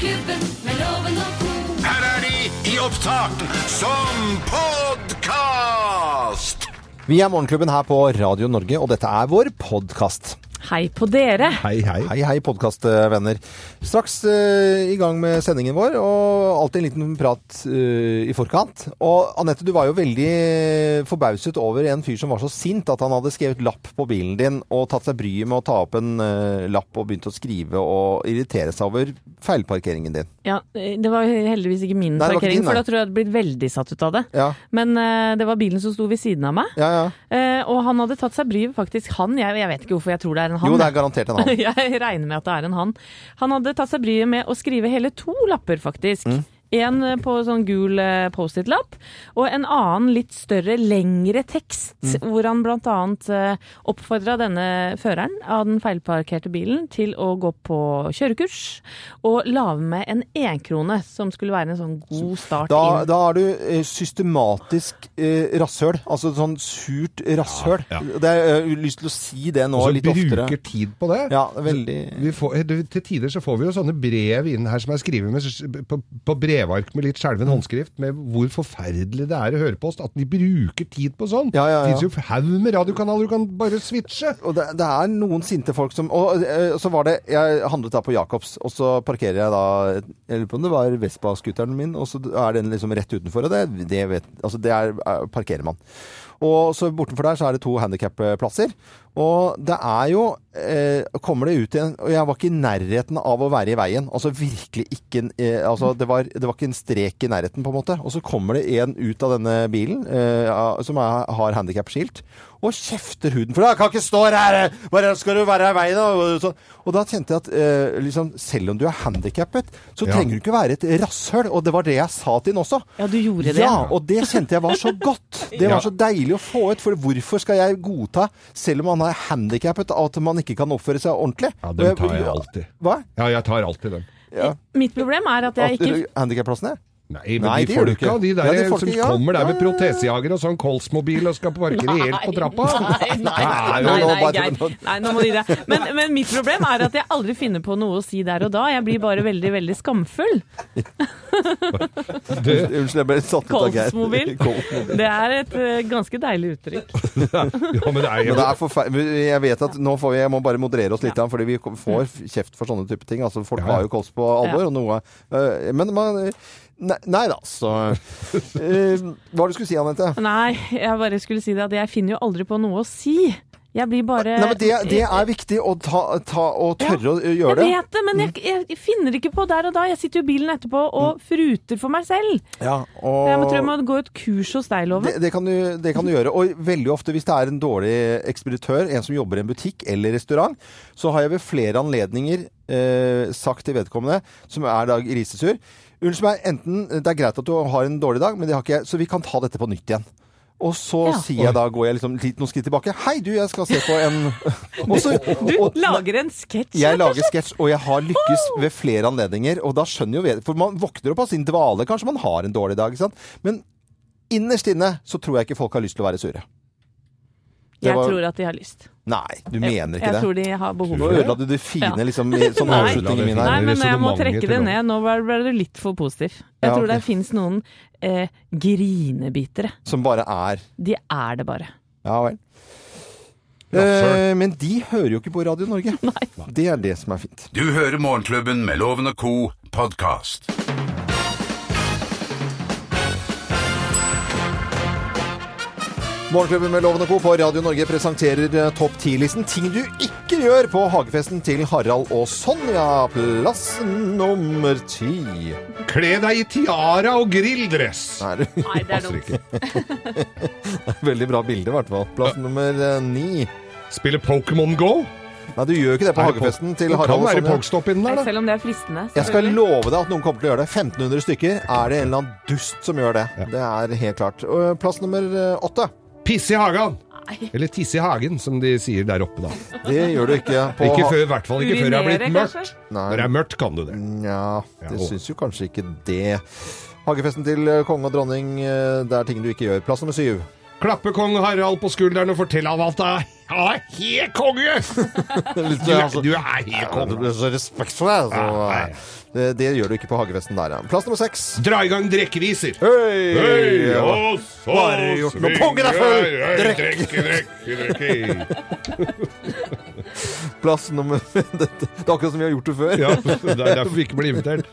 Morgenklubben med loven og Co. Her er de i opptak som podkast! Vi er Morgenklubben her på Radio Norge, og dette er vår podkast. Hei på dere. Hei, hei. Hei, hei, podkastvenner. Straks uh, i gang med sendingen vår, og alltid en liten prat uh, i forkant. Og Anette, du var jo veldig forbauset over en fyr som var så sint at han hadde skrevet lapp på bilen din og tatt seg bryet med å ta opp en uh, lapp og begynt å skrive og irritere seg over feilparkeringen din. Ja, Det var heldigvis ikke min Nei, parkering, ikke din, for da tror jeg jeg hadde blitt veldig satt ut av det. Ja, Men det var bilen som sto ved siden av meg, ja. ja. eh, og han hadde tatt seg bryet, faktisk han, jeg, jeg vet ikke hvorfor jeg tror det er en han. Jo, det er garantert en han. Jeg regner med at det er en han. Han hadde tatt seg bryet med å skrive hele to lapper, faktisk. Mm. En på sånn gul eh, Post-It-lapp, og en annen litt større, lengre tekst, Mm. hvor han annet eh, oppfordra denne føreren av den feilparkerte bilen til å gå på kjørekurs, og lage med en enkrone, som skulle være en sånn god start Da, inn. da er du eh, systematisk eh, rasshøl. Altså sånn surt rasshøl. Ja, ja. Det er, jeg har lyst til å si det nå Og så litt oftere. bruker tid på det. Ja, veldig Vi får, til tider så får vi jo sånne brev inn her som er skrevet med, på, på brevark med litt skjelven Mm. håndskrift, med hvor forferdelig det er å høre på oss. At de bruker tid på sånn. Ja, ja, ja. Det fins jo haug med radiokanaler du kan bare switche. Og det, det er noen sinte folk som Og eh, så var det Jeg handlet da på Jacobs, og så parkerer jeg da Jeg lurer på om det var Vespa-scooteren min, og så er den liksom rett utenfor, og det, det, vet, altså det er, er, parkerer man. Og så bortenfor der så er det to handikapplasser. Og det er jo eh, Kommer det ut igjen Og jeg var ikke i nærheten av å være i veien. Altså virkelig ikke eh, altså det, var, det var ikke en strek i nærheten, på en måte. Og så kommer det en ut av denne bilen eh, som er, har handikapskilt, og kjefter huden. For jeg kan ikke stå her! Bare skal du være i veien? Og, sånn. og da kjente jeg at eh, liksom, selv om du er handikappet, så Ja. trenger du ikke være et rasshøl. Og det var det jeg sa til den også. Ja, du gjorde det. Ja, og det kjente jeg var så godt. Det var så deilig å få ut. For hvorfor skal jeg godta, selv om man er handikappet, at man ikke kan oppføre seg ordentlig? Ja, den tar jeg alltid. Hva? Ja, jeg tar alltid den. Ja. Mitt problem er at jeg ikke Handikapplassene? Nei, men Nei, de det folka, de der Ja, de folke, som ja. kommer der med Ja, ja, ja. protesejager og sånn Kolsmobil og skal parkere helt på trappa. Nei, nei, Nei, nei, nei, Geir. nei, nå må de det. Men, men mitt problem er at jeg aldri finner på noe å si der og da. Jeg blir bare veldig, veldig skamfull. Unnskyld, jeg ble satt ut av Geir. Kolsmobil. Det er et eh, ganske deilig uttrykk. ja, men det er Men jo det er Jeg vet at nå får vi, jeg må bare moderere oss litt, Ja. fordi vi får kjeft for sånne type ting. Altså, folk har jo kols på alvor, Ja. og noe øh, Men man Nei, nei da, så uh, Hva var det du skulle si, Anette? Nei, jeg bare skulle si det at jeg finner jo aldri på noe å si. Jeg blir bare Nei, men det, det er viktig å ta, ta og tørre å gjøre det. Jeg vet det, men jeg, jeg finner ikke på der og da. Jeg sitter jo i bilen etterpå og fruter for meg selv. Ja, og... Jeg tror jeg må gå et kurs hos deg, Loven. det, det, kan du, det kan du gjøre. Og veldig ofte hvis det er en dårlig ekspeditør, en som jobber i en butikk eller restaurant, så har jeg ved flere anledninger eh, sagt til vedkommende, som er da grisesur Unnskyld meg, enten det er greit at du har en dårlig dag, men det har ikke jeg, så vi kan ta dette på nytt igjen. Og så Ja. sier jeg da, går jeg liksom litt noen skritt tilbake. Hei, du, jeg skal se på en og så, Du og- lager en sketsj. jeg lager sketsj, og jeg har lykkes ved flere anledninger. Og da skjønner jo For man våkner opp av sin dvale. Kanskje man har en dårlig dag. ikke sant? Men innerst inne så tror jeg ikke folk har lyst til å være sure. Jeg var- tror at de har lyst. Nei, du mener ikke jeg det. tror de har behov Nå for det. ødela du det fine Ja. liksom, i sånn avslutningen min Nei, men jeg må trekke det ned. Nå ble du litt for positiv. Jeg Ja, tror okay. det fins noen eh, grinebitere. Som bare er De er det bare. Ja vel. Eh, men de hører jo ikke på Radio Norge. Nei. Det er det som er fint. Du hører Morgenklubben med Loven og co. podkast. Morgenklubben med Loven og Co. på Radio Norge presenterer eh, topp 10-listen ting du ikke gjør på hagefesten til Harald og Sonja. Plass nummer ti. Kle deg i tiara og grilldress. Nei, det Nei, det er dumt. Veldig bra bilde, i hvert fall. Plass nummer eh, ni. Spille Pokémon Go. Nei, du gjør ikke det på det hagefesten til Harald. kan være. Pokestop inni der, da. Selv om det er fristende. Jeg skal love deg at noen kommer til å gjøre det. 1500 stykker er det en eller annen dust som gjør det. Det er helt klart. Plass nummer eh, åtte. Pisse i hagen. Nei. Eller tisse i hagen, som de sier der oppe, da. Det gjør du ikke på Ikke før, i hvert fall ikke før det er blitt mørkt. Nei. Når det er mørkt, kan du det. Nja, Ja, det ja, syns jo kanskje ikke det. Hagefesten til eh, konge og dronning, eh, det er ting du ikke gjør. Plass nummer syv. Klappe kong Harald på skulderen og fortelle ham at han er helt konge! Litt, Du er, altså- du er helt Ja, det konge. blir så respekt for deg. Så, Ja, ja. det, det gjør du ikke på hagefesten der, ja. Plass nummer seks. Dra i gang drikkeviser. Hei! Hei, Ja. og så Bare gjort noe pungen er full! Drikk! Plass nummer Det er akkurat som vi har gjort det før. Ja, det er derfor vi ikke blir invitert.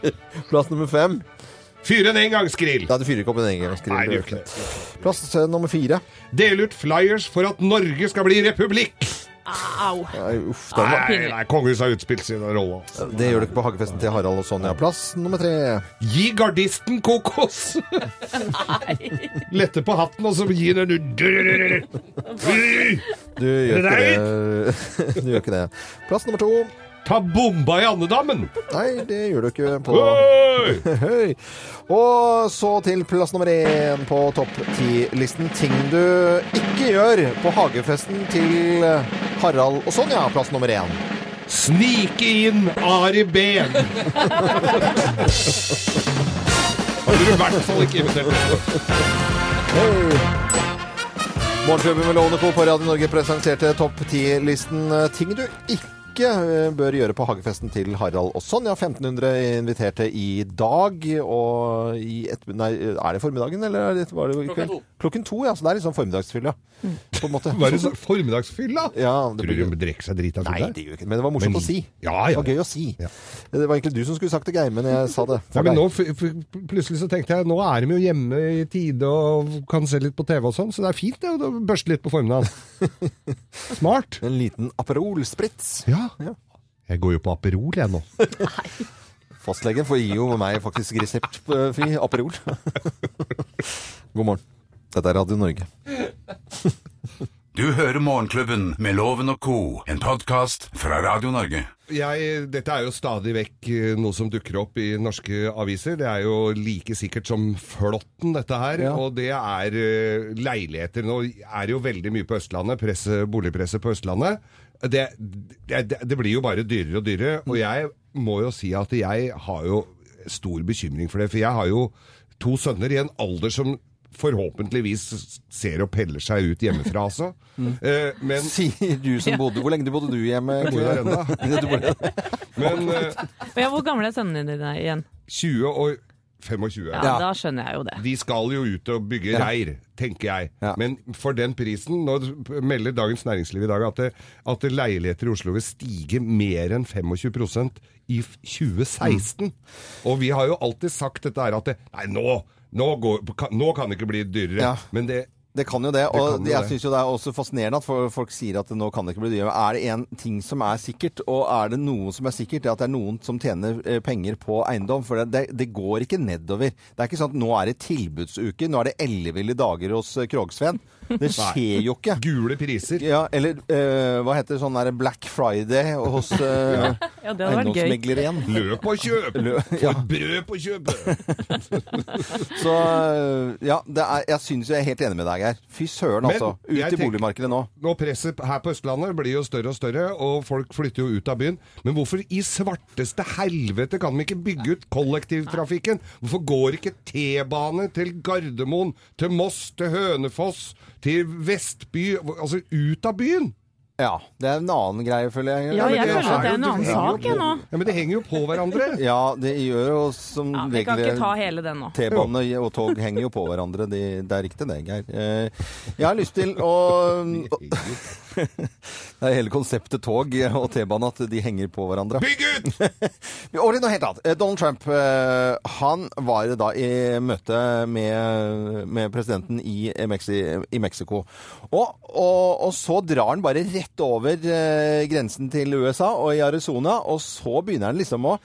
Plass nummer fem. Fyr en engangsgrill. Nei, du fyrer ikke opp en engangsgrill. Nei, det gjør ikke det. Plass eh, nummer fire. Del ut flyers for at Norge skal bli republikk. Au! Nei, uff, den var, Nei, nei, kongehuset har utspilt sin rolle. altså. det gjør du ikke på hagefesten til Harald og Sonja. Plass nummer tre. Gi gardisten kokos! Lette på hatten, og så gi den en Du gjør ikke det. Du gjør ikke det. Plass nummer to. Ta bomba i andedammen! Nei, det gjør du ikke på Høy. Og så til plass nummer én på topp ti-listen. Ting du ikke gjør på hagefesten til Harald og Sonja. Plass nummer én. Snike inn Ari Behn! Har du i hvert fall ikke invitert? Morgenklubben med Lovende Co. på Radio Norge presenterte topp ti-listen eh, ting du ikke eh, bør gjøre på hagefesten til Harald og Sonja. 1500 inviterte i dag, og i et, Nei, er det formiddagen, eller er det, var det i kveld? to. Klokken to, ja. Så det er litt sånn formiddagsfyll, ja. På en måte. Var det så formiddagsfylla? Ja, det Tror du blir- de drikker seg drita Nei, det gjør ikke Men det var morsomt Men- å si. Ja, Det ja. var gøy å si. Ja. Det var egentlig du som skulle sagt det, Geir, men jeg sa det. Ja, men nå f f plutselig så tenkte jeg nå er de jo hjemme i tide og kan se litt på TV og sånn, så det er fint det å børste litt på formiddagen. Smart. En liten Aperol Spritz. Ja. Ja. Jeg går jo på Aperol jeg nå. Fastlegen får gi jo meg faktisk reseptfri Aperol. God morgen. Dette er Radio Norge. Du hører Morgenklubben med Loven og co., en podkast fra Radio Norge. Jeg, dette er jo stadig vekk eh, noe som dukker opp i norske aviser. Det er jo like sikkert som Flåtten, dette her. Ja. Og det er eh, leiligheter. Nå er det jo veldig mye på Østlandet, presse, boligpresset på Østlandet. Det, det, det blir jo bare dyrere og dyrere. Og jeg må jo si at jeg har jo stor bekymring for det. For jeg har jo to sønner i en alder som forhåpentligvis ser og peller seg ut hjemmefra, altså. Eh, men Sier du som bodde Hvor lenge bodde du hjemme? Jeg bor der ennå. Men eh, Ja, hvor gamle er sønnene dine igjen? 20 og 25. Ja, Ja. Da skjønner jeg jo det. De skal jo ut og bygge Ja. reir, tenker jeg. Ja. Men for den prisen Nå melder Dagens Næringsliv i dag at, det, at det leiligheter i Oslo vil stige mer enn 25 i f- 2016. Og vi har jo alltid sagt dette her at det, Nei, nå, nå, går, nå kan det ikke bli dyrere. Ja. Men det Det kan jo det. Og det jeg syns jo det er også fascinerende at folk sier at nå kan det ikke bli dyrere. Er det en ting som er sikkert, og er det noe som er sikkert, det er at det er noen som tjener eh, penger på eiendom. For det, det, går ikke nedover. Det er ikke sånn at nå er det tilbudsuke, nå er det elleville dager hos Krogsveen. Krogsvenn. Det skjer jo ikke. Gule priser. Ja, eller eh, hva heter sånn der Black Friday hos uh, Ja, det hadde vært gøy. eiendomsmegler igjen. Løp og kjøp! Lø- Få et brød på kjøpet! Så øh, ja, det er, jeg syns jeg er helt enig med deg, Geir. Fy søren, altså. Ut i boligmarkedet nå. Nå Presset her på Østlandet blir jo større og større, og folk flytter jo ut av byen. Men hvorfor i svarteste helvete kan de ikke bygge ut kollektivtrafikken? Hvorfor går ikke T-bane til Gardermoen, til Moss, til Hønefoss, til Vestby? Altså ut av byen! Ja, det er en annen greie, føler jeg. Ja, jeg føler at det er en annen sak, jeg nå. Ja, Men det henger jo på hverandre. Ja, det gjør jo som Ja, Vi kan ikke ta hele den nå. T-bane og tog henger jo på hverandre. De, det er riktig det, Geir. Eh, Jeg har lyst til å Det er hele konseptet tog og T-bane at de henger på hverandre. Bygg ut! Over til noe helt annet. Eh, Donald Trump eh, han var da i møte med, med presidenten i, Mexi, i Mexico. Og, og, og så drar han bare rett over eh, grensen til USA og i Arizona, og så begynner han liksom å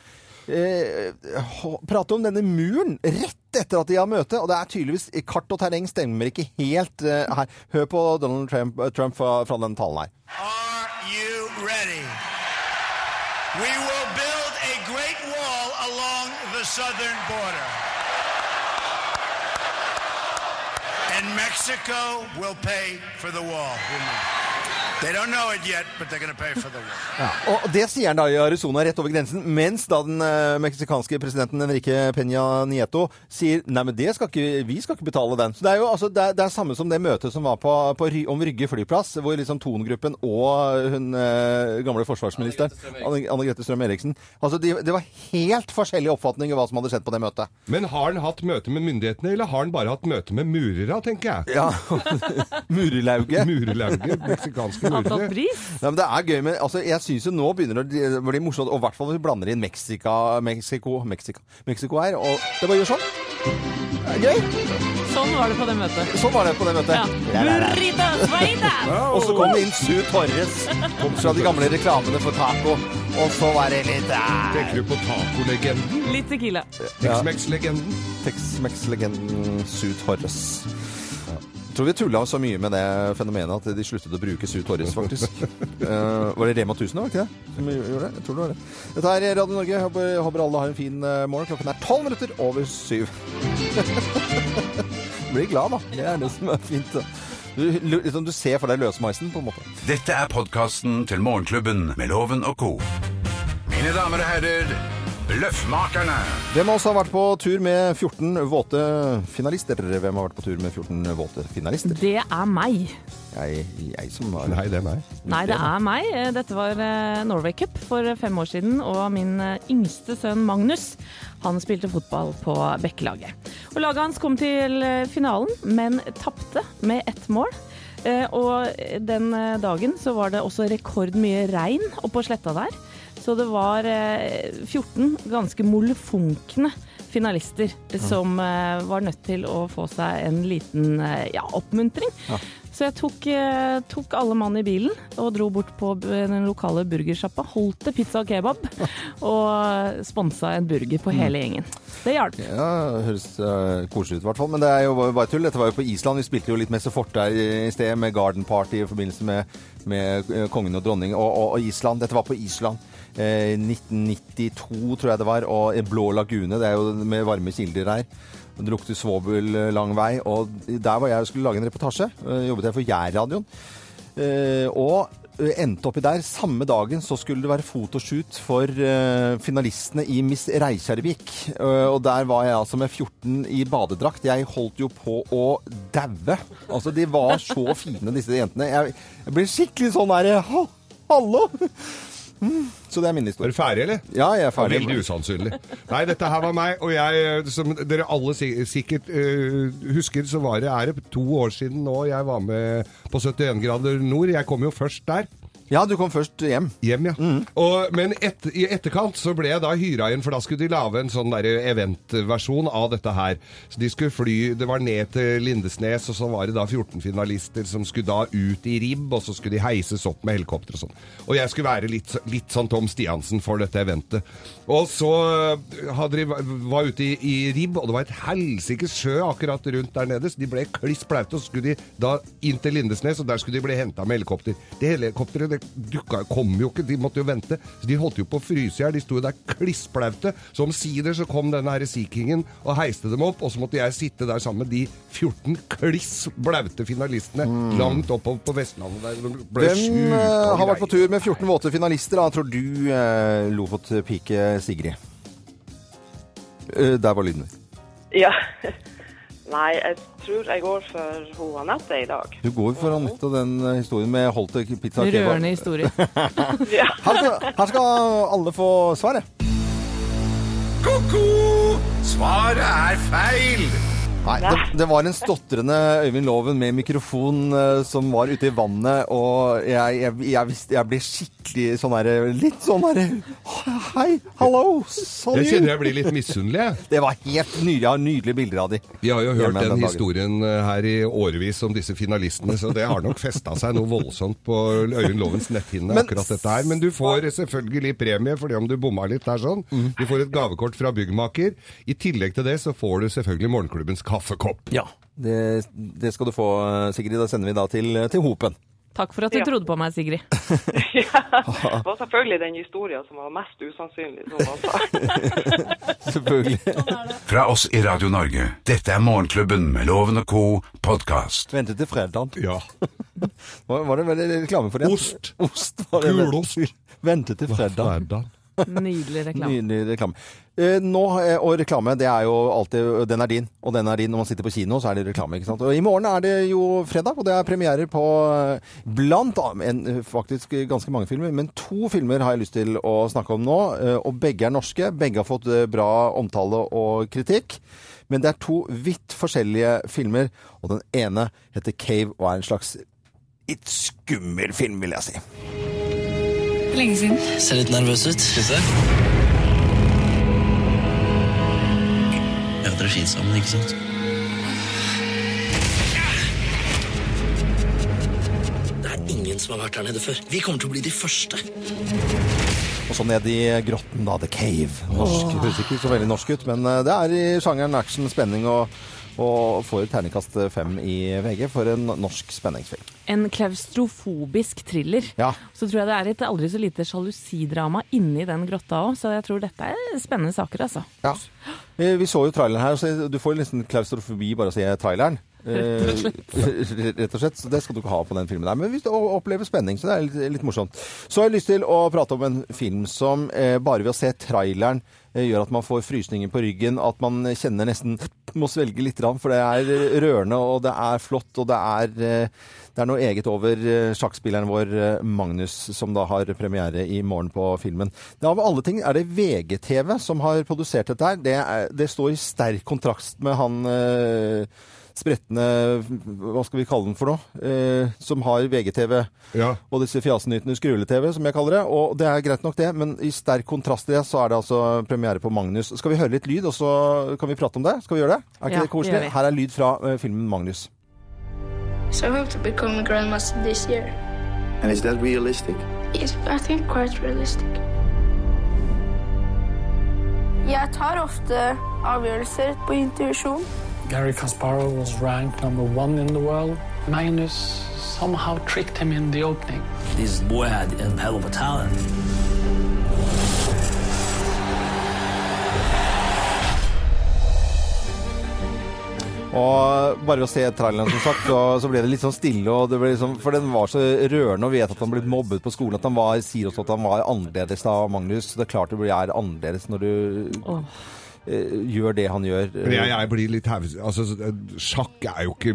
eh, prate om denne muren rett etter at de har møte. Og det er tydeligvis Kart og terreng stemmer ikke helt eh, her. Hør på Donald Trump, Trump fra, fra den talen her. Are you ready? We will build a great wall along the southern border. And Mexico will pay for the wall. Yet, but they're going to pay for the wall. Og det sier han da i Arizona, rett over grensen, mens da den eh, meksikanske presidenten Enrique Peña Nieto sier nei, men det skal ikke, vi skal ikke betale den. Så det er jo altså, det er, det er samme som det møtet som var på, på om Rygge flyplass, hvor liksom Thon-gruppen og hun eh, gamle forsvarsministeren, Anne, Anne Grete Strøm Eriksen Altså, de, det var helt forskjellig oppfatning av hva som hadde skjedd på det møtet. Men har han hatt møte med myndighetene, eller har han bare hatt møte med murere, tenker jeg? Ja. Murelauget. Murelauget, meksikanske Murere. pris. Ja, men det er gøy, men altså, jeg syns jo nå begynner det å bli morsomt. Og i hvert fall hvis vi blander inn Mexica, Mexico, Mexico, Mexico her. Og det bare gjør sånn. Det er gøy. Sånn var det på det møtet. Sånn var det på det møtet. Ja. Burrita! Og så kom det inn Su Torres kom fra de gamle reklamene for taco. Og så var det litt der. Tenker du på tacolegenden? Litt tequila. Tex-Mex-legenden? Tex-Mex-legenden Su Torres. Jeg tror vi tulla så mye med det fenomenet at de sluttet å bruke Su Torres, faktisk. uh, var det Rema 1000, var det ikke det? Som gjorde det? Jeg tror det var det. Dette er Radio Norge. Jeg håper, håper alle har en fin eh, morgen. Klokken er tolv minutter over syv. Blir glad, da. Det er det som er fint. Du, liksom, du ser for deg løsmeisen, på en måte. Dette er podkasten til Morgenklubben med Loven og co. Mine damer og herrer, Bløffmakerne. Hvem av oss har vært på tur med 14 våte finalister? Hvem har vært på tur med 14 våte finalister? Det er meg. Jeg, jeg som har Nei, det er meg. Nei, det er meg. Dette var eh, Norway Cup for fem år siden, og min eh, yngste sønn Magnus han spilte fotball på Bekkelaget. Og Laget hans kom til eh, finalen, men tapte med ett mål. Eh, Og den dagen så var det også rekordmye regn oppå sletta der. Så det var eh, 14 ganske molefonkne finalister som eh, var nødt til å få seg en liten eh, ja, oppmuntring. Så jeg tok, eh, tok alle mann i bilen og dro bort på den lokale burgersjappa. Holdt til pizza og kebab og sponsa en burger på hele gjengen. Det hjalp. Ja, høres uh, koselig ut i hvert fall. Men det er jo bare tull. Dette var jo på Island. Vi spilte jo litt Messe Forte der i sted med Garden Party i forbindelse med, med eh, kongen og dronning og, og, og Island. Dette var på Island. Eh, 1992 tror jeg det var. Og Blå lagune. Det er jo med varme kilder her. Det lukter svovel eh, lang vei. Og der var jeg og skulle lage en reportasje. Eh, jobbet jeg for Jærradioen. Eh, og eh, endte oppi der. Samme dagen så skulle det være fotoshoot for eh, finalistene i Miss Reykjavik. Eh, og der var jeg altså med 14 i badedrakt. Jeg holdt jo på å daue. Altså, de var så fine, disse jentene. Jeg, ble skikkelig sånn der Hallo! Så det er min historie. Er du ferdig, eller? Ja, jeg er ferdig. Veldig usannsynlig. Nei, dette her var meg, og jeg, som dere alle sikkert uh, husker, så var det, er det to år siden nå jeg var med på 71 grader nord. Jeg kom jo først der. Ja, du kom først hjem. Hjem, ja. Og, men et, i etterkant så ble jeg da hyra inn, for da skulle de lage en sånn eventversjon av dette her. Så de skulle fly Det var ned til Lindesnes, og så var det da 14 finalister som skulle da ut i ribb, og så skulle de heises opp med helikopter og sånn. Og jeg skulle være litt, litt sånn Tom Stiansen for dette eventet. Og så hadde de, var ute i, i ribb, og det var et helsikes sjø akkurat rundt der nede, så de ble kliss blaute, og så skulle de da inn til Lindesnes, og der skulle de bli henta med helikopter. Det helikopteret det dukka, kom jo ikke, de måtte jo vente. Så de holdt jo på å fryse i hjel. De sto jo der klissblaute. Så omsider så kom denne her Sea Kingen og heiste dem opp, og så måtte jeg sitte der sammen med de 14 kliss blaute finalistene langt oppover på Vestlandet der. De ble Hvem sjuke eh, av har vært på tur med 14 våte finalister, da, tror du, uh, Lofot-pike Sigrid? Uh, der var lyden. Ja. Nei, jeg tror jeg går for hun Anette i dag. Du går for Anette og den eh, historien med Holte pizza kebab. Rørende historie. Her skal, her skal alle få svaret. Ko-ko! Svaret er feil! Nei, det, det var en stotrende Øyvind Loven med mikrofon eh, som var ute i vannet, og jeg, jeg, jeg, visste, jeg ble skikkelig sånn derre Litt sånn derre Hei, hallo, Jeg kjenner jeg blir litt misunnelig. jeg. Det var helt nydelig. Jeg har nydelige bilder av de. Vi har jo hørt den den historien eh, her i årevis om disse finalistene, så det har nok festa seg noe voldsomt på Øyunn Lovens netthinne, akkurat dette her. Men du får selvfølgelig premie for det om du bomma litt der sånn. Du får et gavekort fra byggmaker. I tillegg til det så får du selvfølgelig morgenklubbens kaffekopp. Ja. Det, det skal du få, Sigrid. Da sender vi da til, til Hopen. Takk for at du Ja. trodde på meg, Sigrid. ja, det var selvfølgelig den historien som var mest usannsynlig, som han sa. Selvfølgelig. Fra oss i Radio Norge, dette er Morgenklubben med Loven og co. podkast. Vente til fredag. Ja. Var, var det veldig reklame for det? Ost. Ost var det. Gulost. Vente til fredag. Fredag. Nydelig reklame. Nydelig reklame. Eh, nå, eh, og reklame, det er jo alltid Den er din, og den er din. Når man sitter på kino, så er det reklame. ikke sant? Og I morgen er det jo fredag, og det er premierer på eh, blant annet faktisk ganske mange filmer. Men to filmer har jeg lyst til å snakke om nå, og begge er norske. Begge har fått bra omtale og kritikk. Men det er to vidt forskjellige filmer, og den ene heter Cave og er en slags litt skummel film, vil jeg si. Lenge siden. Ser litt nervøs ut. Skal vi se. Ja, dere er fint sammen, ikke sant? Det er ingen som har vært her nede før. Vi kommer til å bli de første. Og så ned i grotten, da. The Cave. Norsk, Høres ikke så veldig norsk ut, men eh, det er i sjangeren action, spenning og, og får terningkast fem i VG for en norsk spenningsfilm. En klaustrofobisk thriller. Ja. Så tror jeg det er et aldri så lite sjalusidrama inni den grotta òg, så jeg tror dette er spennende saker, altså. ja. Eh, Vi så jo traileren her, så du får nesten klaustrofobi bare å se traileren. Eh, Rett og slett. Så det skal du ikke ha på den filmen der. Men hvis du opplever spenning, så det er litt, litt morsomt. Så har jeg lyst til å prate om en film som eh, bare ved å se traileren gjør at man får frysninger på ryggen, at man kjenner nesten må svelge litt, for det er rørende, og det er flott, og det er, eh, det er noe eget over eh, sjakkspilleren vår eh, Magnus, som da har premiere i morgen på filmen. Det Av alle ting er det VGTV som har produsert dette her. Det, det står i sterk kontrast med han eh, spretne Hva skal vi kalle den for noe? Eh, som har VGTV Ja. og disse fjasenytene skrule-TV, som jeg kaller det. Og det er greit nok, det, men i sterk kontrast til det, så er det altså premiere på Magnus. Skal vi høre litt lyd, og så kan vi prate om det? Skal vi gjøre det? Er ikke Ja, det koselig? Her er lyd fra uh, filmen Magnus. So I hope to become a grandmaster this year. And is that realistic? Yes, I think quite realistic. Jeg tar ofte avgjørelser på intuisjon. Gary Kasparov was ranked number one in the world. Magnus somehow tricked him in the opening. This boy had a hell of a talent. Og bare ved å se traileren, som sagt, så, så ble det litt sånn stille. Og det ble liksom, for den var så rørende og vet at han ble mobbet på skolen. At han var, sier også at han var annerledes da, Magnus. Det er klart du blir- er annerledes når du Åh. Eh, gjør det han gjør. Men jeg, jeg blir litt hev... Altså, sjakk er jo ikke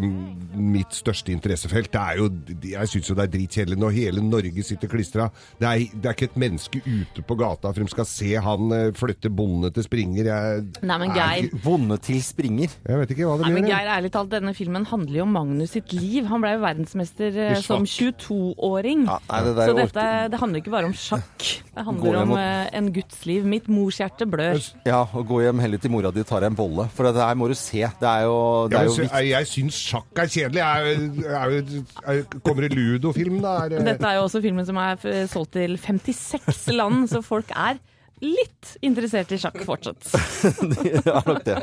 mitt største interessefelt. Det er jo, jeg syns jo det er dritkjedelig når hele Norge sitter klistra. Det, er- det er ikke et menneske ute på gata for de skal se han eh, flytte bonde til Springer. Jeg, Nei, men Geir Vonde til springer. jeg vet ikke hva det Nei, men. Geir, ærlig talt, denne filmen handler jo om Magnus sitt liv. Han ble jo verdensmester eh, som 22-åring. Ja, det Så dette, det handler ikke bare om sjakk. Det handler om eh, en Guds liv. Mitt morshjerte blør. Ja, å gå hjem heller til mora di tar deg en bolle. For det her må du se. Det er jo, det er jo viktig. jeg jeg syns sjakk er kjedelig. Jeg, jeg, jeg er, kommer det ludofilm, da? Dette er jo også filmen som er solgt til 56 land, så folk er litt interessert i sjakk fortsatt. det er nok det.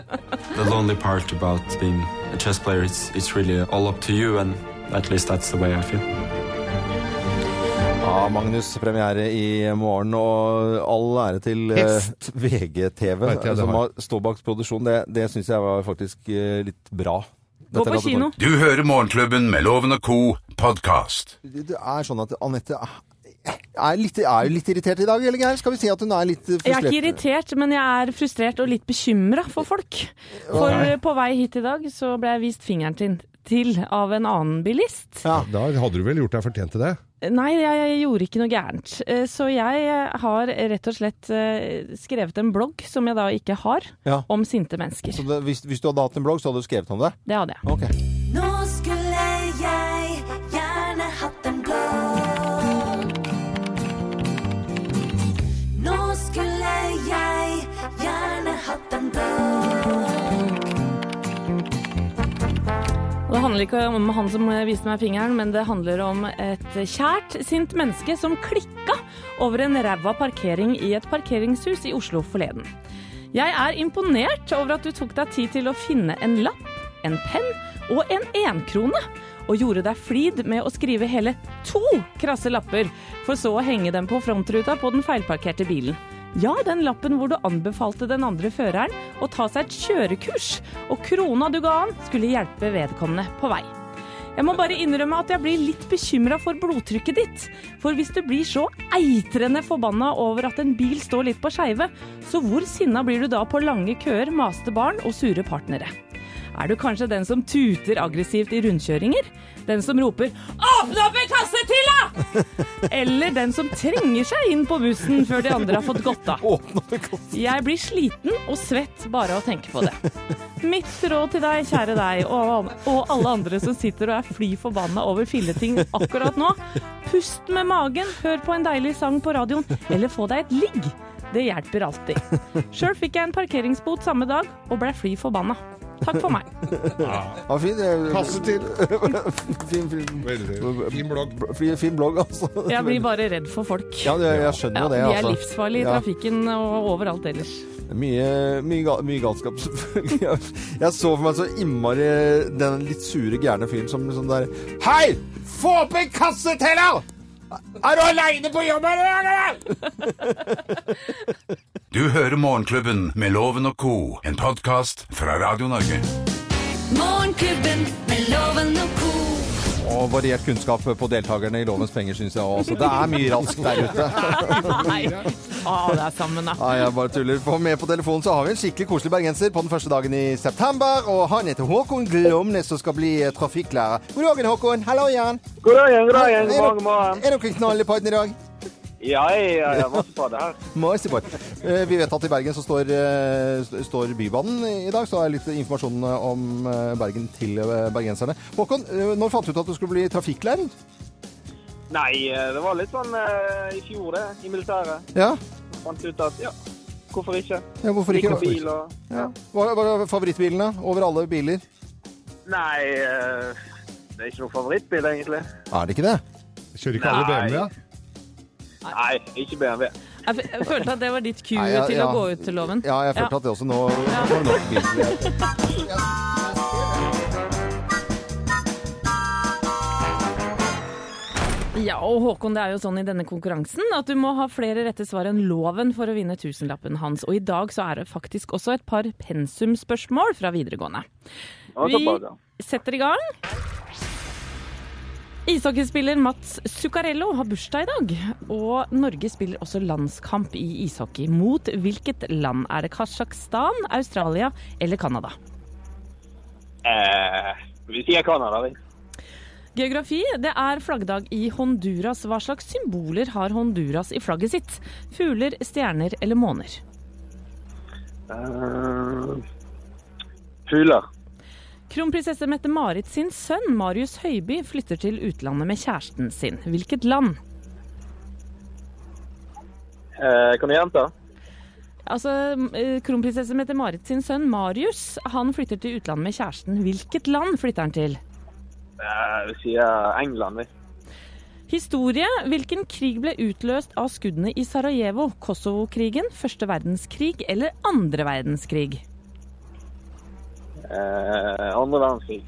The lonely part about being a chess player is it's really all up to you, and at least that's the way I feel. Ja, Magnus premiere i morgen, og all ære til eh, Hest. VGTV, jeg det som har. står bak produksjonen. Det, det syns jeg var faktisk eh, litt bra. Gå Dette på kino. Du hører Morgenklubben med Loven og co. podkast. Det er sånn at Anette er, litt, er litt irritert i dag, eller Geir? Skal vi si at hun er litt frustrert? Jeg er ikke irritert, men jeg er frustrert og litt bekymra for folk. For eh, på vei hit i dag så ble jeg vist fingeren til, til av en annen bilist. Ja. Da hadde du vel gjort deg fortjent til det? Nei, jeg gjorde ikke noe gærent. Eh, Så jeg har rett og slett eh, skrevet en blogg, som jeg da ikke har, Ja. om sinte mennesker. Så det, hvis, hvis du hadde hatt en blogg, så hadde du skrevet om det? Det hadde jeg. Ok. Handler ikke om han som viste meg fingeren, men det handler om et kjært, sint menneske som klikka over en ræva parkering i et parkeringshus i Oslo forleden. Jeg er imponert over at du tok deg tid til å finne en lapp, en penn og en enkrone, og gjorde deg flid med å skrive hele to krasse lapper, for så å henge dem på frontruta på den feilparkerte bilen. Ja, den lappen hvor du anbefalte den andre føreren å ta seg et kjørekurs, og krona du ga han, skulle hjelpe vedkommende på vei. Jeg må bare innrømme at jeg blir litt bekymra for blodtrykket ditt. For hvis du blir så eitrende forbanna over at en bil står litt på skeive, så hvor sinna blir du da på lange køer, maste barn og sure partnere? Er du kanskje den som tuter aggressivt i rundkjøringer? Den som roper 'åpne opp en kasse til, da!' Eller den som trenger seg inn på bussen før de andre har fått gått av. Jeg blir sliten og svett bare av å tenke på det. Mitt råd til deg, kjære deg, og, og alle andre som sitter og er fly forbanna over filleting akkurat nå, pust med magen, hør på en deilig sang på radioen, eller få deg et ligg. Det hjelper alltid. Sjøl fikk jeg en parkeringsbot samme dag, og ble fly forbanna. Takk for meg. Ja, fin, eh, Kasse til. fin, fin, fin blogg. fin, fin blogg, altså. Jeg blir bare redd for folk. Ja, det, jeg skjønner ja, det, de er altså. livsfarlige i Ja. trafikken og overalt ellers. Mye, mye, ga- mye galskap, selvfølgelig. Jeg- Jeg så for meg så innmari den litt sure, gærne fyren som liksom der Hei! Få opp en kasse til, da! Er du aleine på jobb her i dag, eller? Du hører Morgenklubben med Loven og co., en podkast fra Radio Norge. Morgenklubben med Loven og co. Og variert kunnskap på deltakerne i Lovens penger, syns jeg også. Det er mye rask der ute. Nei, å, det er sammen, da. Nei, jeg bare tuller. For med på telefonen så har vi en skikkelig koselig bergenser på den første dagen i september. Og han heter Håkon Glomnes og skal bli eh, trafikklærer. God dagen, Håkon. Hallo igjen. God dagen, god dagen. God morgen, morgen. Er dere knall i podden i dag? Ja, ja, på det her. Masse. Eh, Vi vet at i Bergen så står, eh, st- står Bybanen i dag, så er litt informasjon om eh, Bergen til bergenserne. Håkon, når fant du ut at du skulle bli trafikklærer? Nei, det var litt sånn eh, i fjor, det, i militæret. Ja. Fant ut at, ja, hvorfor ikke? ja hvorfor ikke? Liker bil og... Ja. Hva hva er favorittbilene over alle biler? Nei, eh, det er ikke noe favorittbil, egentlig. Er det ikke det? Kjører ikke alle Nei. BMW, ja? Nei, ikke BMW. Jeg, f- jeg følte at det var ditt cue ja, til ja. å gå ut til loven. Ja, jeg følte at det også nå var nok bil. Ja, og Håkon, det er jo sånn i denne konkurransen at du må ha flere rette svar enn loven for å vinne tusenlappen hans. Og i dag så er det faktisk også et par pensumspørsmål fra videregående. Ja, ja. Vi setter i gang. Ishockeyspiller Mats Zuccarello har bursdag i dag, og Norge spiller også landskamp i ishockey. Mot hvilket land? Er det Kasjokstan, Australia eller Canada? Eh, vi sier Canada, vi. Geografi. Det er flaggdag i Honduras. Hva slags symboler har Honduras i flagget sitt? Fugler, stjerner eller måner? Eh, fugler. Kronprinsesse Mette-Marit sin sønn Marius Høiby flytter til utlandet med kjæresten sin. Hvilket land? Eh, kan du gjenta? Altså, eh, Kronprinsesse Mette-Marit sin sønn Marius han flytter til utlandet med kjæresten. Hvilket land flytter han til? Eh, vil sier England, Jeg. Historie. Hvilken krig ble utløst av skuddene i Sarajevo? Kosovo-krigen, første verdenskrig eller andre verdenskrig? Eh, andre verdenskrig.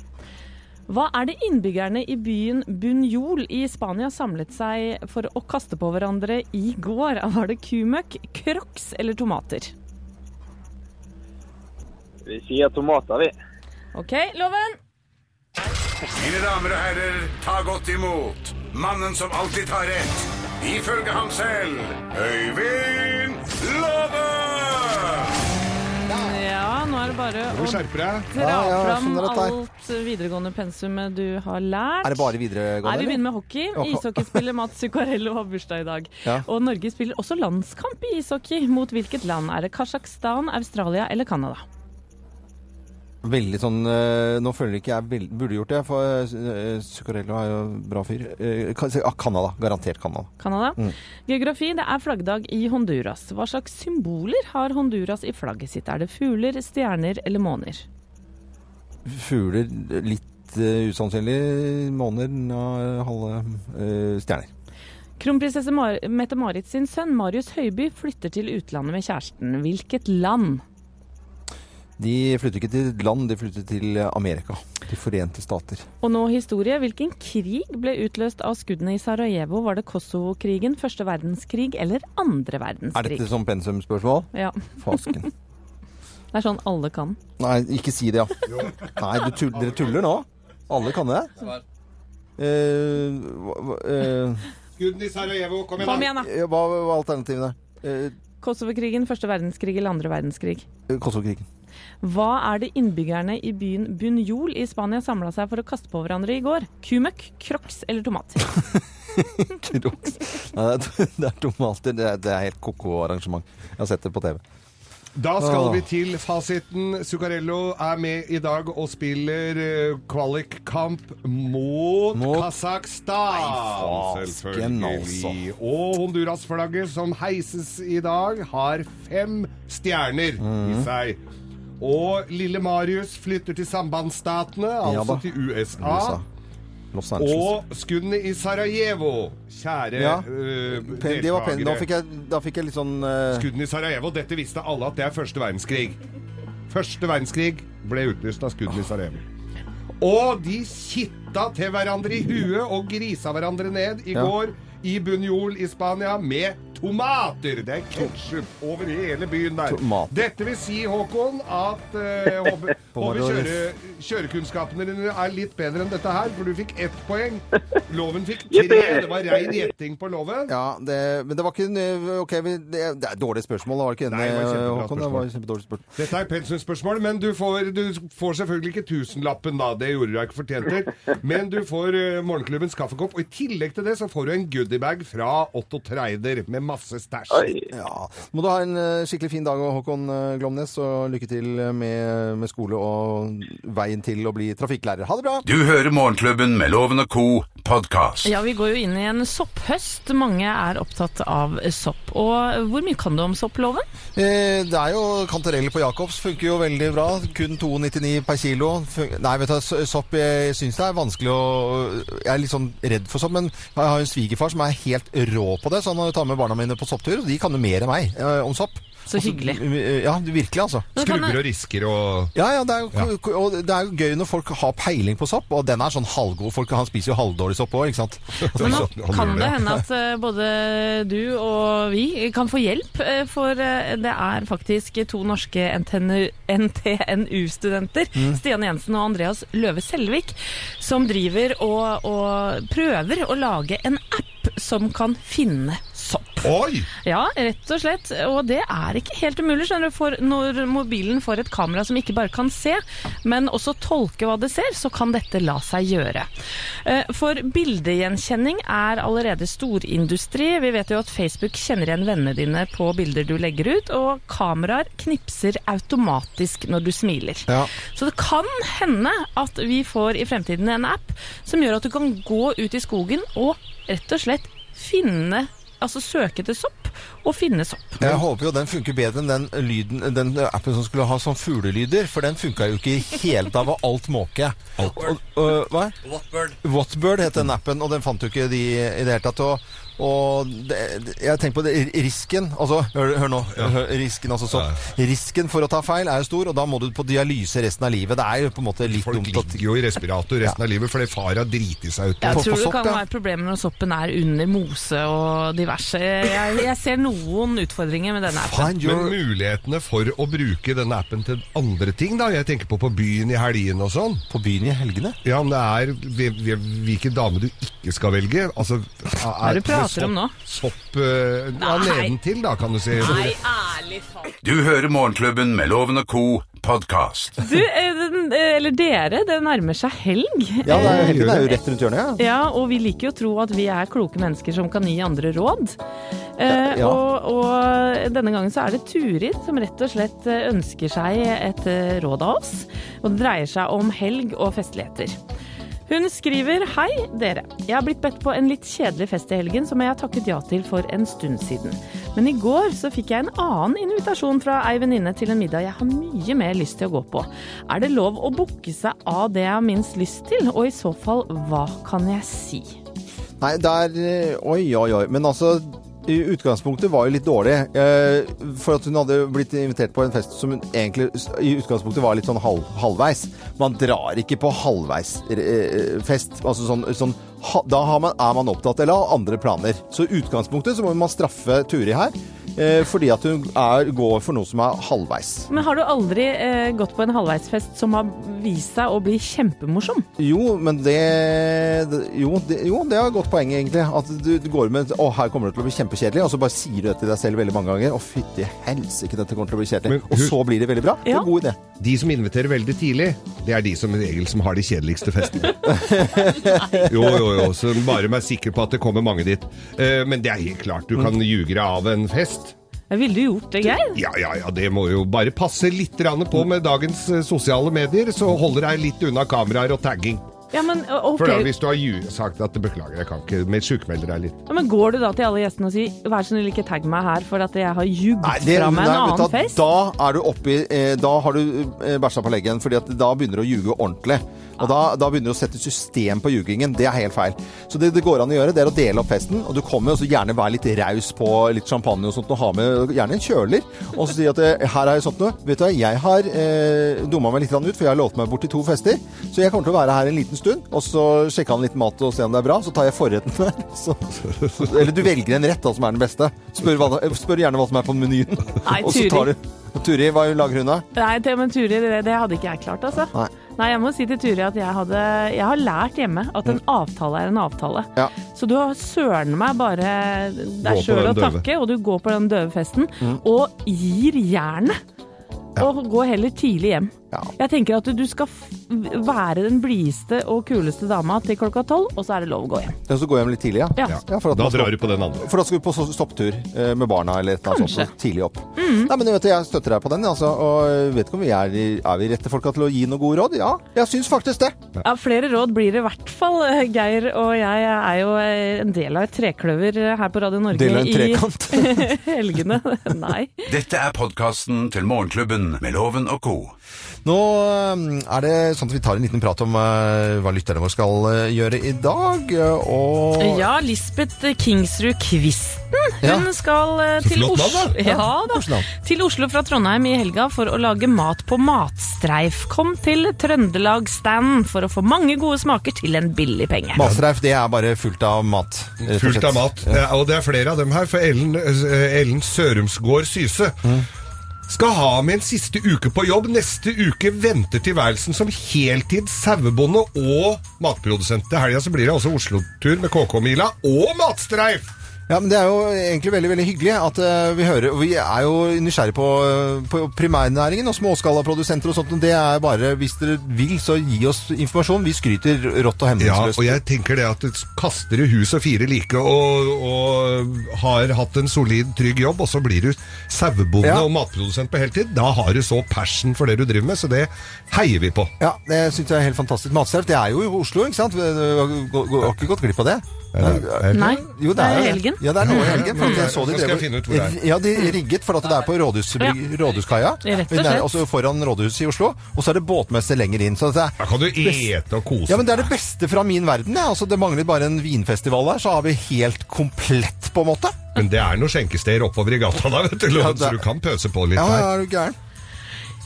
Hva er det innbyggerne i byen Bunjol i Spania samlet seg for å kaste på hverandre i går? Var det kumøkk, crocs eller tomater? Vi sier tomater, vi. OK, Loven. Mine damer og herrer, ta godt imot mannen som alltid tar rett, ifølge ham selv, Øyvind Låve! Ja, nå er det bare å dra Ja, fram alt videregående pensumet du har lært. Er det bare videregående? Nei, vi begynner med hockey. Åh. Ishockeyspiller Mats Zuccarello har bursdag i dag. Ja. Og Norge spiller også landskamp i ishockey. Mot hvilket land? Er det Kasjokstan, Australia eller Canada? Veldig sånn eh, Nå føler jeg ikke jeg burde gjort det, for uh, Zuccarello er jo bra fyr. Eh, ah, Canada. Garantert Canada. Canada. Mm. Geografi. Det er flaggdag i Honduras. Hva slags symboler har Honduras i flagget sitt? Er det fugler, stjerner eller måner? Fugler litt uh, usannsynlig. Måner, uh, halve uh, stjerner. Kronprinsesse Mar Mette-Marit sin sønn Marius Høiby flytter til utlandet med kjæresten. Hvilket land? De flytter ikke til land, de flytter til Amerika. De forente stater. Og nå historie. Hvilken krig ble utløst av skuddene i Sarajevo? Var det Kosovo-krigen, første verdenskrig eller andre verdenskrig? Er dette som pensumspørsmål? Ja. Fasken. Det er sånn alle kan. Nei, ikke si det, ja. Nei, du tull, dere tuller nå? Alle kan det? Eh, hva- hva- eh, Skuddene i Sarajevo, kom igjen, Kom igjen, da. eh, hva var alternativene? Eh, Kosovo-krigen, første verdenskrig eller andre verdenskrig? Kosovo-krigen. Hva er det innbyggerne i byen Bunjol i Spania samla seg for å kaste på hverandre i går? Kumøkk, crocs eller tomater? Crocs. Nei, det er, det er tomater. Det er, det er helt ko-ko arrangement. Jeg har sett det på TV. Da skal Åh. vi til fasiten. Zuccarello er med i dag og spiller eh, kvalikkamp mot, Mot- Kasakhstan. Fasken, altså. Selvfølgelig. Og Honduras-flagget som heises i dag, har fem stjerner Mhm. i seg. Og lille Marius flytter til sambandsstatene, altså ja, til USA. USA. Og skuddene i Sarajevo, kjære Ja. uh, Pen, det var pen. Da fikk jeg, da fikk jeg litt sånn uh... Skuddene i Sarajevo, dette visste alle at det er første verdenskrig. Første verdenskrig ble utlyst av skuddene i Sarajevo. Og de kitta til hverandre i huet og grisa hverandre ned i Ja. går i Bunjol i Spania med tomater. Det er ketsjup over hele byen der. Tomater. Dette vil si, Håkon, at eh, håper, håper kjøre, kjørekunnskapene dine er litt bedre enn dette her, for du fikk ett poeng. Loven fikk tre. Det var rein gjetting på loven. Ja, det, men det var ikke en, eh, Ok, vi- det, det er dårlig spørsmål, det var ikke en, Nei, det var Håkon. Det var kjempedårlig spørsmål. Dette er pensumspørsmål, men du får, du får selvfølgelig ikke tusenlappen, da. Det gjorde du ikke fortjent til. Men du får uh, morgenklubbens kaffekopp, og i tillegg til det så får du en goodiebag fra Otto Treider med masse stæsj. Ja. Må du ha en eh, skikkelig fin dag, Håkon eh, Glomnes, og lykke til med, med skole og veien til å bli trafikklærer. Ha det bra! Du hører Morgenklubben med Loven og Co. podkast. Ja, vi går jo inn i en sopphøst. Mange er opptatt av sopp. Og hvor mye kan du om sopploven? Eh, det er jo kantarell på Jacobs. Funker jo veldig bra. Kun 2,99 per kilo. Nei, vet du, sopp Jeg syns det er vanskelig å Jeg er litt sånn redd for sopp, men jeg har jo en svigerfar som er helt rå på det, så han tar med barna mine på sopptur. Og de kan jo mer enn meg eh, om sopp. Så hyggelig. Også, ja, virkelig, altså. Skrubber og risker og Ja, ja, det er, jo, og det er jo gøy når folk har peiling på sopp, og den er sånn halvgod. Folk han spiser jo halvdårlig sopp òg, ikke sant? Men nå kan det hende at eh, både du og vi kan få hjelp, eh, for det er faktisk to norske NTNU-studenter, Mm. Stian Jensen og Andreas Løve Selvik, som driver og, og prøver å lage en app som kan finne sopp. Oi! Ja, rett og slett. Og det er ikke helt umulig, skjønner du. For når mobilen får et kamera som ikke bare kan se, men også tolke hva det ser, så kan dette la seg gjøre. Eh, For bildegjenkjenning er allerede storindustri. Vi vet jo at Facebook kjenner igjen vennene dine på bilder du legger ut, og kameraer knipser automatisk når du smiler. Ja. Så det kan hende at vi får i fremtiden en app som gjør at du kan gå ut i skogen og rett og slett finne Altså søke etter sopp og finne sopp. Jeg håper jo den funker bedre enn den, lyden, den appen som skulle ha sånn fuglelyder, for den funka jo ikke i hele tatt. var alt måke. Og, og, hva? Whatbird. Whatbird het den appen, og den fant jo ikke de i det hele tatt. Og, og det, jeg tenker på det, risken Altså, hør, hør nå. Hør, risken, altså, så, risken for å ta feil er jo stor, og da må du på dialyse resten av livet. Det er jo på en måte litt Folk dumt Folk ligger jo i respirator resten av livet fordi far har driti seg ut. Jeg tror på, det sopp, kan ja. være problemer når soppen er under mose og diverse. Jeg, jeg ser noen utfordringer med denne appen. Your... Men mulighetene for å bruke denne appen til andre ting, da? Jeg tenker på på byen i helgen og sånn. På byen i helgene? Ja, men det er hvil- hvil- hvilken dame du ikke skal velge. Altså, er, er du du prater om nå? Sopp uh, ja, nedentil, da, kan du si. Nei, ærlig talt. Du hører Morgenklubben med Loven og Co. podkast. Du, eh, den- eh, eller dere, det nærmer seg helg. Ja, det er, Eh, helgen er jo rett rundt hjørnet. Ja. Ja, og vi liker jo å tro at vi er kloke mennesker som kan gi andre råd. Eh, Ja. og, og denne gangen så er det Turid som rett og slett eh, ønsker seg et eh, råd av oss. Og det dreier seg om helg og festligheter. Hun skriver Hei, dere. Jeg har blitt bedt på en litt kjedelig fest i helgen som jeg har takket ja til for en stund siden. Men i går så fikk jeg en annen invitasjon fra ei venninne til en middag jeg har mye mer lyst til å gå på. Er det lov å booke seg av det jeg har minst lyst til, og i så fall, hva kan jeg si? Nei, det er eh, Oi, oi, oi. Men altså i utgangspunktet var jo litt dårlig. Eh, for at hun hadde blitt invitert på en fest som hun egentlig i utgangspunktet var litt sånn halv, halvveis. Man drar ikke på halvveisfest. altså sånn, sånn ha, Da man, er man opptatt eller har andre planer. Så i utgangspunktet så må man straffe Turi her. Eh, fordi at hun er, går for noe som er halvveis. Men har du aldri eh, gått på en halvveisfest som har vist seg å bli kjempemorsom? Jo, men det, det jo, det jo, det er et godt poeng, egentlig. At du, du går med Å, her kommer det til å bli kjempekjedelig. Og så bare sier du det til deg selv veldig mange ganger. Å, fytti helsike, dette kommer til å bli kjedelig. Men Og så blir det veldig bra. Det er en god idé. De som inviterer veldig tidlig, det er de som regel som har de kjedeligste festene. jo, jo, jo, Så bare vær sikker på at det kommer mange dit. Eh, men det er helt klart, du kan ljuge deg av en fest. Jeg ville du gjort det, Geir? Ja, ja, ja, det må jo bare passe litt på med dagens eh, sosiale medier, så holder deg litt unna kameraer og tagging. Ja, men okay. ok. For da, hvis du har sagt at beklager, jeg kan ikke, med sjukmelder deg litt. Ja, men Går du da til alle gjestene og sier 'vær så snill, ikke tagg meg her for at jeg har jugd fra meg en nei, annen fest'? Da er du oppi eh, Da har du eh, bæsja på leggen, fordi at da begynner du å ljuge ordentlig. Og da, da begynner du å sette system på ljugingen. Det er helt feil. Så det det går an å gjøre, det er å dele opp festen. Og du kommer og så gjerne være litt raus på litt champagne og sånt, og ha med gjerne en kjøler. Og så si at eh, her er jeg sånt noe. Vet du hva, jeg har eh, dumma meg litt ut, for jeg har lovt meg bort til to fester. Så jeg kommer til å være her en liten stund, og så sjekke han litt mat og se om det er bra. Så tar jeg forretten der. Så, eller du velger en rett da, som er den beste. Spør, hva, spør gjerne hva som er på menyen. Nei, og så Turi. tar du Turi, hva lager hun da? Nei, men Turi, det, det hadde ikke jeg klart, altså. Nei. Nei, jeg må si til Turi at jeg, hadde, jeg har lært hjemme at en avtale er en avtale. Mm. Ja. Så du har søren meg bare deg sjøl å takke, og du går på den døve festen, Mm. og gir jernet. Og går heller tidlig hjem. Ja. Jeg tenker at du skal f være den blideste og kuleste dama til klokka tolv, og så er det lov å gå hjem. Ja, så går jeg hjem litt tidlig, ja. Ja. for at Da skal- drar du på den andre. For da skal vi på stopptur eh, med barna eller et eller annet sånt. Tidlig opp. Nei, men vet du, Jeg støtter deg på den. Altså, og vet ikke om vi er, er vi rette folka til å gi noen gode råd. Ja, jeg syns faktisk det. Ja, flere råd blir det i hvert fall. Geir og jeg er jo eh, en del av et trekløver her på Radio Norge Del av en trekant. i helgene. Nei. Dette er podkasten til Morgenklubben med Loven og co. Nå eh, er det sånn at vi tar en liten prat om eh, hva lytterne våre skal eh, gjøre i dag. Og Ja, Lisbeth Kingsrud Kvisten. Ja. Hun skal eh, til flott Oslo. da. Ja, da. til Oslo fra Trondheim i helga for å lage mat på Matstreif. Kom til Trøndelag-standen for å få mange gode smaker til en billig penge. Matstreif, det er bare fullt av mat. Fullt av mat. Ja, og det er flere av dem her, for Ellen, Ellen Sørumsgård Syse skal ha med en siste uke på jobb. Neste uke venter tilværelsen som heltids sauebonde og matprodusent. Til helga blir det også Oslo-tur med KK-mila og Matstreif! Ja, men Det er jo egentlig veldig veldig hyggelig at eh, vi hører og Vi er jo nysgjerrige på, eh, på primærnæringen og småskalaprodusenter og sånt. men Det er bare hvis dere vil, så gi oss informasjon. Vi skryter rått og Ja, og jeg tenker det at du kaster du hus og fire like og, og har hatt en solid, trygg jobb, og så blir du sauebonde Ja. og matprodusent på heltid, da har du så passion for det du driver med, så det heier vi på. Ja, det syns jeg er helt fantastisk. Matsterf, det er jo i Oslo, ikke sant? Gå- har ikke gått glipp av det. Nei, Jo, det er helgen. Ja, det er nå i helgen. For at jeg så de skal jeg finne ut hvor det er. Ja, de rigget for at det er på rådhus, Rådhuskaia. Også foran rådhuset i Oslo. Og så er det båtmesse lenger inn. Så det er Da kan du ete og kose ja, men Det er det beste fra min verden. Ja. Altså, det mangler bare en vinfestival der, så har vi helt komplett, på en måte. Men det er noen skjenkesteder oppover i gata da, vet du, Ja, så du kan pøse på litt Ja, der. ja, er du gæren?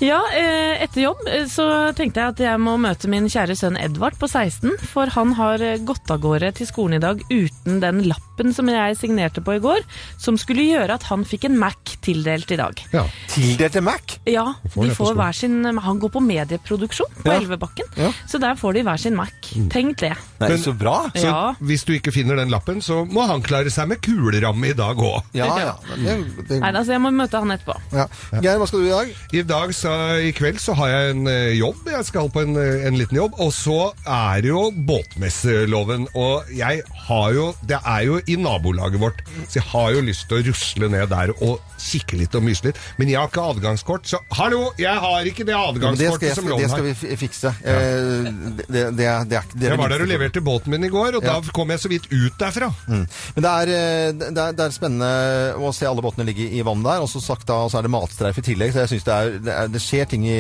Ja, eh, etter jobb eh, så tenkte jeg at jeg må møte min kjære sønn Edvard på 16, for han har eh, gått av gårde til skolen i dag uten den lappen som jeg signerte på i går, som skulle gjøre at han fikk en Mac tildelt i dag. Ja. Tildelt en Mac? Ja, de får hver sin Han går på medieproduksjon på Ja. Elvebakken, Ja. så der får de hver sin Mac. Tenk det. Nei, så bra. Så Ja. hvis du ikke finner den lappen, så må han klare seg med kuleramme i dag òg. Ja, ja. Det, det, Nei, altså jeg må møte han etterpå. ja. Geir, hva skal du i dag? I dag, så, i kveld, så har jeg en eh, jobb. Jeg skal på en, eh, en liten jobb. Og så er det jo båtmesseloven. Og jeg har jo Det er jo i nabolaget vårt, så jeg har jo lyst til å rusle ned der og kikke litt og myse litt. Men jeg har ikke adgangskort, så hallo! Jeg har ikke det adgangskortet det, jeg, som loven har. det skal vi fikse. Ja. det, det, det, er- det er det er Jeg var der og leverte båten min i går, og Ja. da kom jeg så vidt ut derfra. Mm. Men det er, eh, det, er, spennende å se alle båtene ligge i vann der, og så, sagt da, og så er det matstreif i tillegg. Så jeg synes det, er, det, er, det skjer ting i,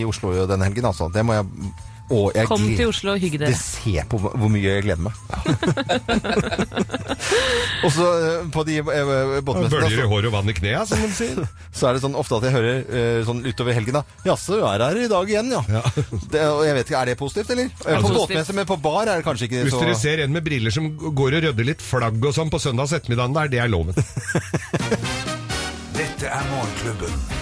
i Oslo denne helgen, altså. Det må jeg og jeg Kom til Oslo og hygg Det dere. ser på hvor mye jeg gleder meg. Og så eh, på de eh, båtmessene Bølger i håret og vann i knea, som de sier. så er det sånn ofte at jeg hører eh, sånn utover helgen da Jaså, du er her i dag igjen, ja. Det, og jeg vet ikke, Er det positivt, eller? Ja, på Altså- båtmesse, men på bar er det kanskje ikke Hvis dere ser en med briller som går og rydder litt flagg og sånn på søndags ettermiddag der, det er loven. Dette er Morgenklubben